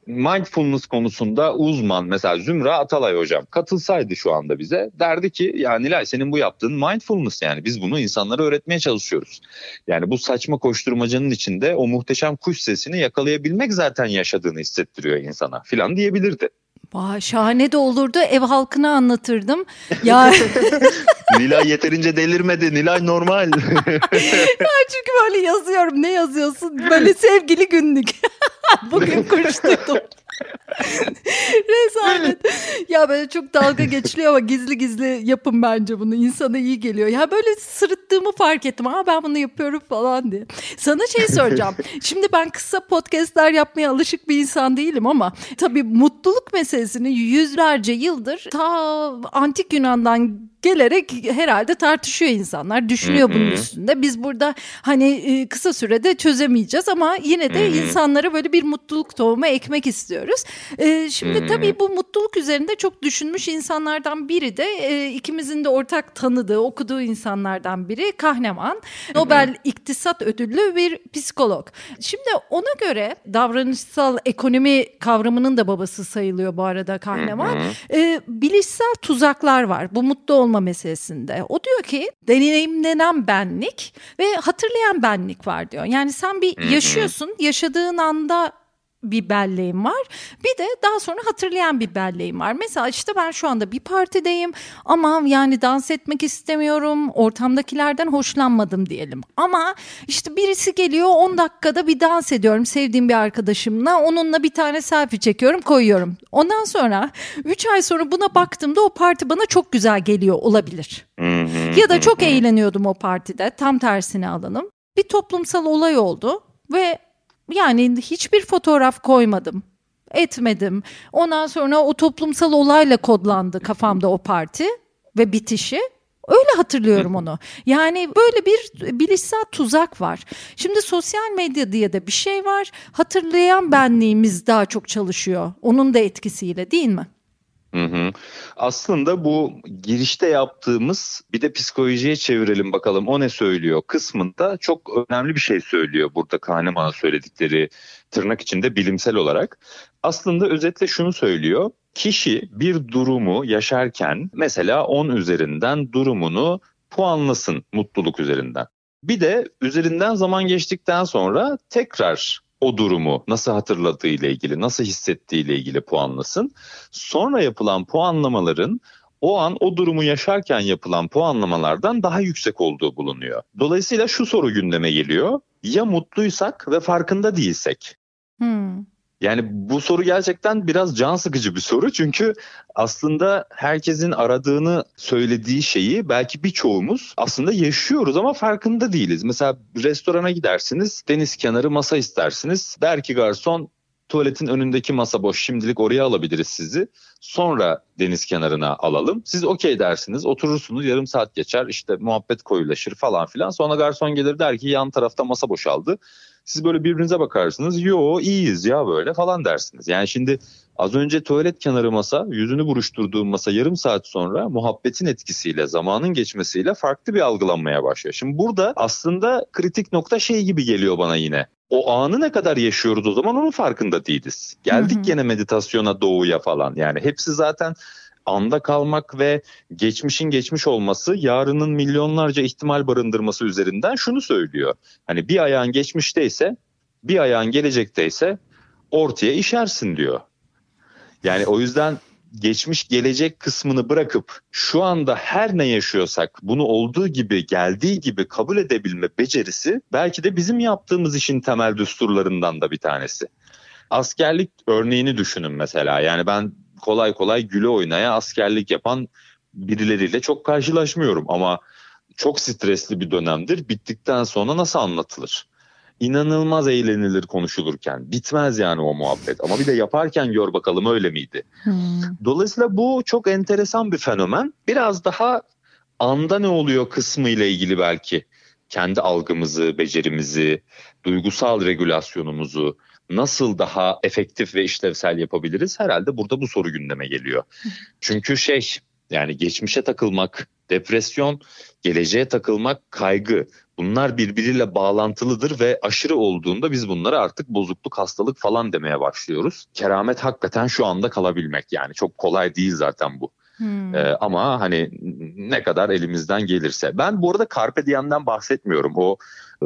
mindfulness konusunda uzman mesela Zümra Atalay hocam katılsaydı şu anda bize derdi ki ya Nilay senin bu yaptığın mindfulness yani biz bunu insanlara öğretmeye çalışıyoruz. Yani bu saçma koşturmacanın içinde o muhteşem kuş sesini yakalayabilmek zaten yaşadığını hissettiriyor insana filan diyebilirdi. Vay, şahane de olurdu. Ev halkına anlatırdım. Ya [laughs] Nilay yeterince delirmedi. Nilay normal. [laughs] ya çünkü böyle yazıyorum. Ne yazıyorsun? Böyle sevgili günlük. [laughs] Bugün kuş [laughs] Rezalet. Ya böyle çok dalga geçiliyor ama gizli gizli yapın bence bunu. İnsana iyi geliyor. Ya böyle sırıttığımı fark ettim. Aa ben bunu yapıyorum falan diye. Sana şey [laughs] soracağım. Şimdi ben kısa podcastler yapmaya alışık bir insan değilim ama tabii mutluluk meselesini yüzlerce yıldır ta antik Yunan'dan gelerek herhalde tartışıyor insanlar. Düşünüyor bunun üstünde. Biz burada hani e, kısa sürede çözemeyeceğiz ama yine de insanlara böyle bir mutluluk tohumu ekmek istiyoruz. E, şimdi tabii bu mutluluk üzerinde çok düşünmüş insanlardan biri de e, ikimizin de ortak tanıdığı, okuduğu insanlardan biri Kahneman. Nobel İktisat Ödüllü bir psikolog. Şimdi ona göre davranışsal ekonomi kavramının da babası sayılıyor bu arada Kahneman. bilişsel tuzaklar var. Bu mutlu olma meselesinde. O diyor ki deneyimlenen benlik ve hatırlayan benlik var diyor. Yani sen bir yaşıyorsun, yaşadığın anda bir belleğim var. Bir de daha sonra hatırlayan bir belleğim var. Mesela işte ben şu anda bir partideyim ama yani dans etmek istemiyorum. Ortamdakilerden hoşlanmadım diyelim. Ama işte birisi geliyor 10 dakikada bir dans ediyorum sevdiğim bir arkadaşımla. Onunla bir tane selfie çekiyorum koyuyorum. Ondan sonra 3 ay sonra buna baktığımda o parti bana çok güzel geliyor olabilir. ya da çok eğleniyordum o partide tam tersini alalım. Bir toplumsal olay oldu ve yani hiçbir fotoğraf koymadım etmedim. Ondan sonra o toplumsal olayla kodlandı kafamda o parti ve bitişi. Öyle hatırlıyorum onu. Yani böyle bir bilişsel tuzak var. Şimdi sosyal medya diye de bir şey var. Hatırlayan benliğimiz daha çok çalışıyor. Onun da etkisiyle değil mi? Hı hı. Aslında bu girişte yaptığımız bir de psikolojiye çevirelim bakalım o ne söylüyor kısmında çok önemli bir şey söylüyor burada Kahneman'a söyledikleri tırnak içinde bilimsel olarak. Aslında özetle şunu söylüyor. Kişi bir durumu yaşarken mesela 10 üzerinden durumunu puanlasın mutluluk üzerinden. Bir de üzerinden zaman geçtikten sonra tekrar o durumu nasıl hatırladığı ile ilgili, nasıl hissettiği ile ilgili puanlasın. Sonra yapılan puanlamaların o an o durumu yaşarken yapılan puanlamalardan daha yüksek olduğu bulunuyor. Dolayısıyla şu soru gündeme geliyor. Ya mutluysak ve farkında değilsek? Hmm. Yani bu soru gerçekten biraz can sıkıcı bir soru çünkü aslında herkesin aradığını söylediği şeyi belki birçoğumuz aslında yaşıyoruz ama farkında değiliz. Mesela restorana gidersiniz, deniz kenarı masa istersiniz. Der ki garson tuvaletin önündeki masa boş şimdilik oraya alabiliriz sizi. Sonra deniz kenarına alalım. Siz okey dersiniz oturursunuz yarım saat geçer işte muhabbet koyulaşır falan filan. Sonra garson gelir der ki yan tarafta masa boşaldı. Siz böyle birbirinize bakarsınız. Yo iyiyiz ya böyle falan dersiniz. Yani şimdi az önce tuvalet kenarı masa, yüzünü buruşturduğum masa yarım saat sonra muhabbetin etkisiyle, zamanın geçmesiyle farklı bir algılanmaya başlıyor. Şimdi burada aslında kritik nokta şey gibi geliyor bana yine. O anı ne kadar yaşıyoruz o zaman onun farkında değiliz. Geldik hı hı. gene meditasyona, doğuya falan. Yani hepsi zaten anda kalmak ve geçmişin geçmiş olması yarının milyonlarca ihtimal barındırması üzerinden şunu söylüyor. Hani bir ayağın geçmişteyse bir ayağın gelecekteyse ortaya işersin diyor. Yani o yüzden geçmiş gelecek kısmını bırakıp şu anda her ne yaşıyorsak bunu olduğu gibi geldiği gibi kabul edebilme becerisi belki de bizim yaptığımız işin temel düsturlarından da bir tanesi. Askerlik örneğini düşünün mesela yani ben kolay kolay güle oynaya askerlik yapan birileriyle çok karşılaşmıyorum ama çok stresli bir dönemdir. Bittikten sonra nasıl anlatılır? İnanılmaz eğlenilir konuşulurken. Bitmez yani o muhabbet. Ama bir de yaparken gör bakalım öyle miydi? Hmm. Dolayısıyla bu çok enteresan bir fenomen. Biraz daha anda ne oluyor kısmı ile ilgili belki kendi algımızı, becerimizi, duygusal regülasyonumuzu, nasıl daha efektif ve işlevsel yapabiliriz? Herhalde burada bu soru gündeme geliyor. [laughs] Çünkü şey yani geçmişe takılmak, depresyon, geleceğe takılmak, kaygı bunlar birbiriyle bağlantılıdır ve aşırı olduğunda biz bunlara artık bozukluk, hastalık falan demeye başlıyoruz. Keramet hakikaten şu anda kalabilmek yani çok kolay değil zaten bu. Hmm. Ee, ama hani ne kadar elimizden gelirse. Ben bu arada Carpe Diem'den bahsetmiyorum. O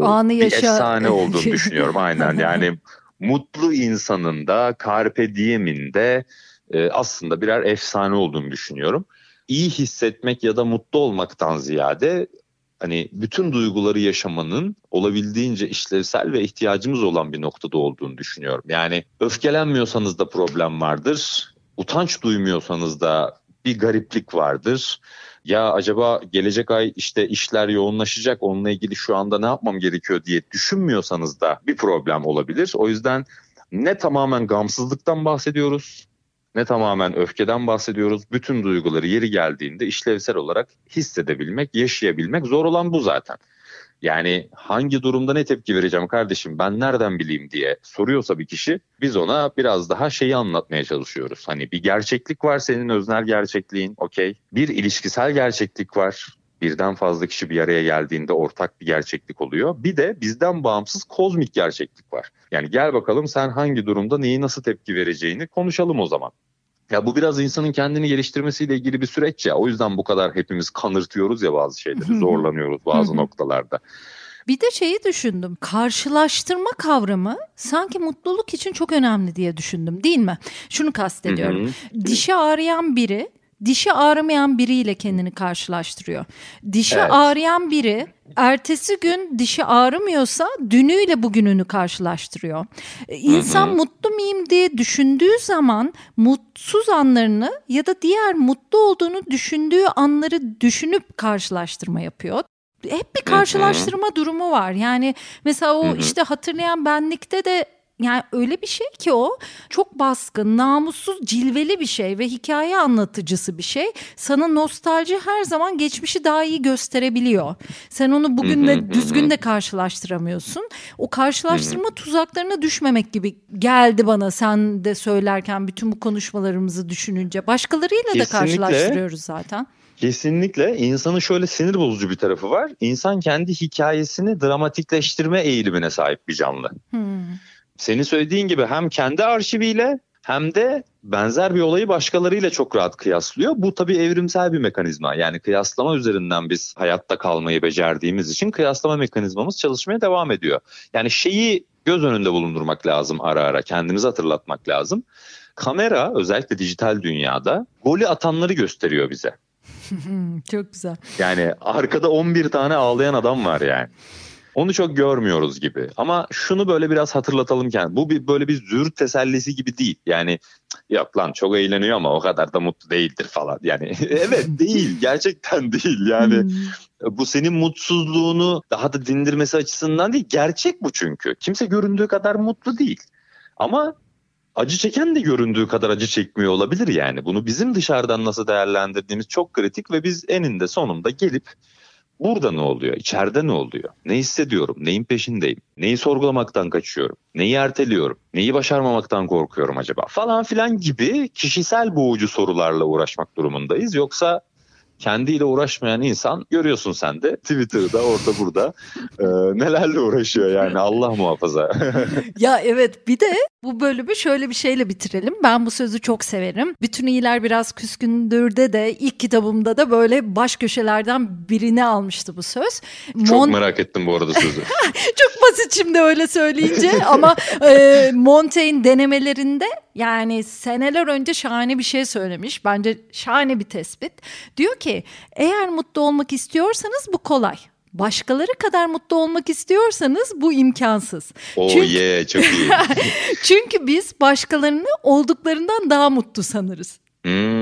Anı bir yaşa. efsane olduğunu [laughs] düşünüyorum aynen. Yani [laughs] mutlu insanın da Carpe Diem'in de e, aslında birer efsane olduğunu düşünüyorum. İyi hissetmek ya da mutlu olmaktan ziyade hani bütün duyguları yaşamanın olabildiğince işlevsel ve ihtiyacımız olan bir noktada olduğunu düşünüyorum. Yani öfkelenmiyorsanız da problem vardır. Utanç duymuyorsanız da bir gariplik vardır ya acaba gelecek ay işte işler yoğunlaşacak onunla ilgili şu anda ne yapmam gerekiyor diye düşünmüyorsanız da bir problem olabilir. O yüzden ne tamamen gamsızlıktan bahsediyoruz ne tamamen öfkeden bahsediyoruz. Bütün duyguları yeri geldiğinde işlevsel olarak hissedebilmek, yaşayabilmek zor olan bu zaten. Yani hangi durumda ne tepki vereceğim kardeşim ben nereden bileyim diye soruyorsa bir kişi biz ona biraz daha şeyi anlatmaya çalışıyoruz. Hani bir gerçeklik var senin öznel gerçekliğin okey. Bir ilişkisel gerçeklik var birden fazla kişi bir araya geldiğinde ortak bir gerçeklik oluyor. Bir de bizden bağımsız kozmik gerçeklik var. Yani gel bakalım sen hangi durumda neyi nasıl tepki vereceğini konuşalım o zaman. Ya bu biraz insanın kendini geliştirmesiyle ilgili bir süreç ya. O yüzden bu kadar hepimiz kanırtıyoruz ya bazı şeyleri, zorlanıyoruz bazı noktalarda. Bir de şeyi düşündüm. Karşılaştırma kavramı sanki mutluluk için çok önemli diye düşündüm değil mi? Şunu kastediyorum. Dişi ağrıyan biri dişi ağrımayan biriyle kendini karşılaştırıyor. Dişi evet. ağrıyan biri ertesi gün dişi ağrımıyorsa dünüyle bugününü karşılaştırıyor. E, insan hı hı. mutlu muyum diye düşündüğü zaman mutsuz anlarını ya da diğer mutlu olduğunu düşündüğü anları düşünüp karşılaştırma yapıyor hep bir karşılaştırma Hı-hı. durumu var. Yani mesela o Hı-hı. işte hatırlayan benlikte de yani öyle bir şey ki o çok baskın, namussuz, cilveli bir şey ve hikaye anlatıcısı bir şey. Sana nostalji her zaman geçmişi daha iyi gösterebiliyor. Sen onu bugünle düzgün de karşılaştıramıyorsun. O karşılaştırma tuzaklarına düşmemek gibi geldi bana sen de söylerken bütün bu konuşmalarımızı düşününce. Başkalarıyla da karşılaştırıyoruz zaten. Kesinlikle insanın şöyle sinir bozucu bir tarafı var. İnsan kendi hikayesini dramatikleştirme eğilimine sahip bir canlı. Hmm. Senin söylediğin gibi hem kendi arşiviyle hem de benzer bir olayı başkalarıyla çok rahat kıyaslıyor. Bu tabii evrimsel bir mekanizma. Yani kıyaslama üzerinden biz hayatta kalmayı becerdiğimiz için kıyaslama mekanizmamız çalışmaya devam ediyor. Yani şeyi göz önünde bulundurmak lazım ara ara, kendimizi hatırlatmak lazım. Kamera özellikle dijital dünyada golü atanları gösteriyor bize. [laughs] çok güzel. Yani arkada 11 tane ağlayan adam var yani. Onu çok görmüyoruz gibi. Ama şunu böyle biraz hatırlatalım yani. Bu bir böyle bir zür tesellisi gibi değil. Yani yok lan çok eğleniyor ama o kadar da mutlu değildir falan. Yani [laughs] evet değil. Gerçekten değil. Yani hmm. bu senin mutsuzluğunu daha da dindirmesi açısından değil. Gerçek bu çünkü. Kimse göründüğü kadar mutlu değil. Ama acı çeken de göründüğü kadar acı çekmiyor olabilir yani. Bunu bizim dışarıdan nasıl değerlendirdiğimiz çok kritik ve biz eninde sonunda gelip burada ne oluyor, içeride ne oluyor, ne hissediyorum, neyin peşindeyim, neyi sorgulamaktan kaçıyorum, neyi erteliyorum, neyi başarmamaktan korkuyorum acaba? Falan filan gibi kişisel boğucu sorularla uğraşmak durumundayız. Yoksa kendiyle uğraşmayan insan görüyorsun sen de Twitter'da orada burada e, nelerle uğraşıyor yani? Allah muhafaza. ya evet bir de bu bölümü şöyle bir şeyle bitirelim. Ben bu sözü çok severim. Bütün iyiler biraz küskündürde de ilk kitabımda da böyle baş köşelerden birini almıştı bu söz. Çok Mon- merak ettim bu arada sözü. [laughs] çok basit şimdi öyle söyleyince ama e, Montaigne denemelerinde yani seneler önce şahane bir şey söylemiş. Bence şahane bir tespit. Diyor ki eğer mutlu olmak istiyorsanız bu kolay. Başkaları kadar mutlu olmak istiyorsanız bu imkansız. Oh Çünkü... yeah çok iyi. [laughs] Çünkü biz başkalarını olduklarından daha mutlu sanırız. Hmm.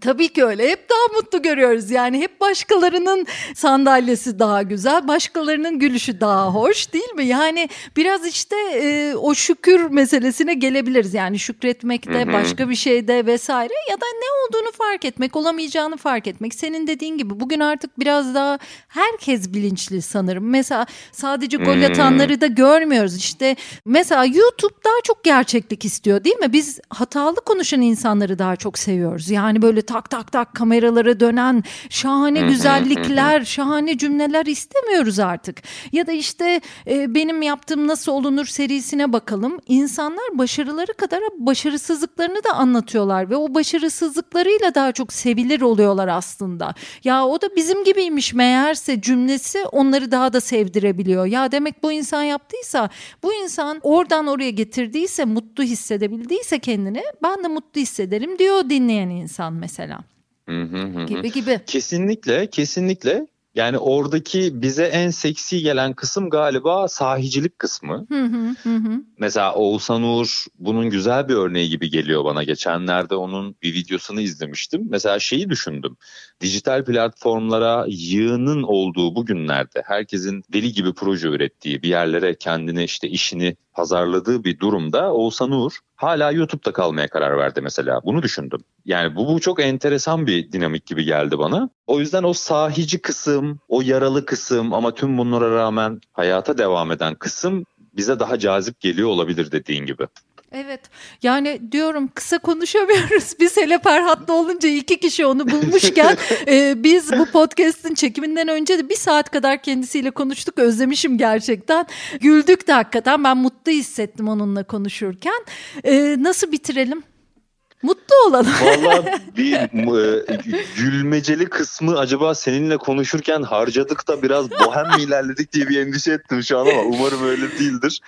Tabii ki öyle. Hep daha mutlu görüyoruz. Yani hep başkalarının sandalyesi daha güzel, başkalarının gülüşü daha hoş değil mi? Yani biraz işte e, o şükür meselesine gelebiliriz. Yani şükretmekte, hı hı. başka bir şeyde vesaire ya da ne olduğunu fark etmek, olamayacağını fark etmek. Senin dediğin gibi bugün artık biraz daha herkes bilinçli sanırım. Mesela sadece gol atanları da görmüyoruz. İşte mesela YouTube daha çok gerçeklik istiyor değil mi? Biz hatalı konuşan insanları daha çok seviyoruz. Yani böyle böyle tak tak tak kameralara dönen şahane güzellikler, şahane cümleler istemiyoruz artık. Ya da işte e, benim yaptığım nasıl olunur serisine bakalım. İnsanlar başarıları kadar başarısızlıklarını da anlatıyorlar ve o başarısızlıklarıyla daha çok sevilir oluyorlar aslında. Ya o da bizim gibiymiş meğerse cümlesi onları daha da sevdirebiliyor. Ya demek bu insan yaptıysa, bu insan oradan oraya getirdiyse, mutlu hissedebildiyse kendini ben de mutlu hissederim diyor dinleyen insan mesela mesela. Hı hı hı. Gibi gibi. Kesinlikle kesinlikle yani oradaki bize en seksi gelen kısım galiba sahicilik kısmı. Hı hı hı. Mesela Oğuzhan Uğur bunun güzel bir örneği gibi geliyor bana. Geçenlerde onun bir videosunu izlemiştim. Mesela şeyi düşündüm. Dijital platformlara yığının olduğu bu günlerde herkesin deli gibi proje ürettiği bir yerlere kendini işte işini pazarladığı bir durumda Oğuzhan Uğur hala YouTube'da kalmaya karar verdi mesela. Bunu düşündüm. Yani bu, bu çok enteresan bir dinamik gibi geldi bana. O yüzden o sahici kısım, o yaralı kısım ama tüm bunlara rağmen hayata devam eden kısım bize daha cazip geliyor olabilir dediğin gibi. Evet yani diyorum kısa konuşamıyoruz. [laughs] Biz hele Ferhat'la olunca iki kişi onu bulmuşken [laughs] e, biz bu podcast'in çekiminden önce de bir saat kadar kendisiyle konuştuk. Özlemişim gerçekten. Güldük de hakikaten ben mutlu hissettim onunla konuşurken. E, nasıl bitirelim? Mutlu olalım. [laughs] Valla bir [laughs] e, gülmeceli kısmı acaba seninle konuşurken harcadık da biraz bohem mi ilerledik diye bir endişe ettim şu an ama umarım öyle değildir.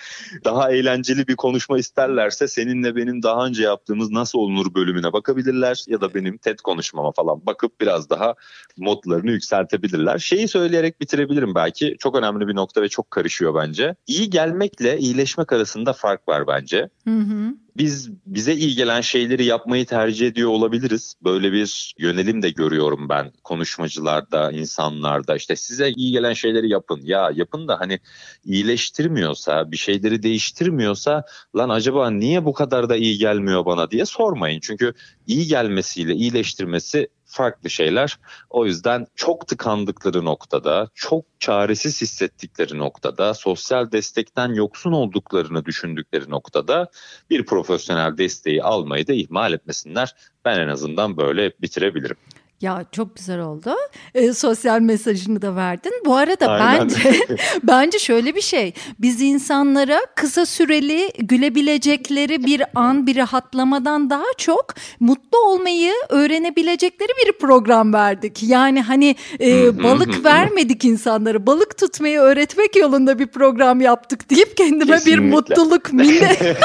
Daha eğlenceli bir konuşma isterlerse seninle benim daha önce yaptığımız Nasıl Olunur bölümüne bakabilirler ya da benim TED konuşmama falan bakıp biraz daha modlarını yükseltebilirler. Şeyi söyleyerek bitirebilirim belki. Çok önemli bir nokta ve çok karışıyor bence. İyi gelmekle iyileşmek arasında fark var bence. Hı hı biz bize iyi gelen şeyleri yapmayı tercih ediyor olabiliriz. Böyle bir yönelim de görüyorum ben konuşmacılarda, insanlarda. İşte size iyi gelen şeyleri yapın. Ya yapın da hani iyileştirmiyorsa, bir şeyleri değiştirmiyorsa lan acaba niye bu kadar da iyi gelmiyor bana diye sormayın. Çünkü iyi gelmesiyle iyileştirmesi farklı şeyler. O yüzden çok tıkandıkları noktada, çok çaresiz hissettikleri noktada, sosyal destekten yoksun olduklarını düşündükleri noktada bir profesyonel desteği almayı da ihmal etmesinler. Ben en azından böyle bitirebilirim. Ya çok güzel oldu. E, sosyal mesajını da verdin. Bu arada Aynen. bence [laughs] bence şöyle bir şey. Biz insanlara kısa süreli gülebilecekleri bir an, bir rahatlamadan daha çok mutlu olmayı öğrenebilecekleri bir program verdik. Yani hani e, balık vermedik insanlara. Balık tutmayı öğretmek yolunda bir program yaptık deyip kendime Kesinlikle. bir mutluluk minnet [laughs]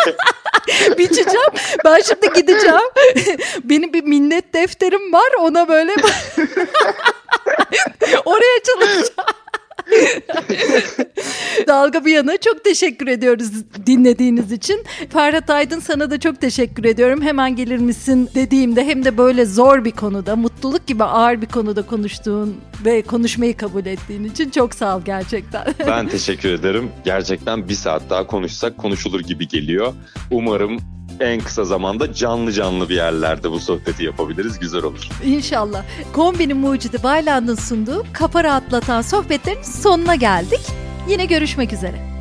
[laughs] biçeceğim. Ben şimdi gideceğim. [laughs] Benim bir minnet defterim var. Ona böyle [laughs] oraya çalışacağım. [laughs] Dalga bir yana çok teşekkür ediyoruz dinlediğiniz için. Ferhat Aydın sana da çok teşekkür ediyorum. Hemen gelir misin dediğimde hem de böyle zor bir konuda, mutluluk gibi ağır bir konuda konuştuğun ve konuşmayı kabul ettiğin için çok sağ ol gerçekten. Ben teşekkür ederim. Gerçekten bir saat daha konuşsak konuşulur gibi geliyor. Umarım en kısa zamanda canlı canlı bir yerlerde bu sohbeti yapabiliriz. Güzel olur. İnşallah. Kombinin mucidi Bayland'ın sunduğu kafa rahatlatan sohbetlerin sonuna geldik. Yine görüşmek üzere.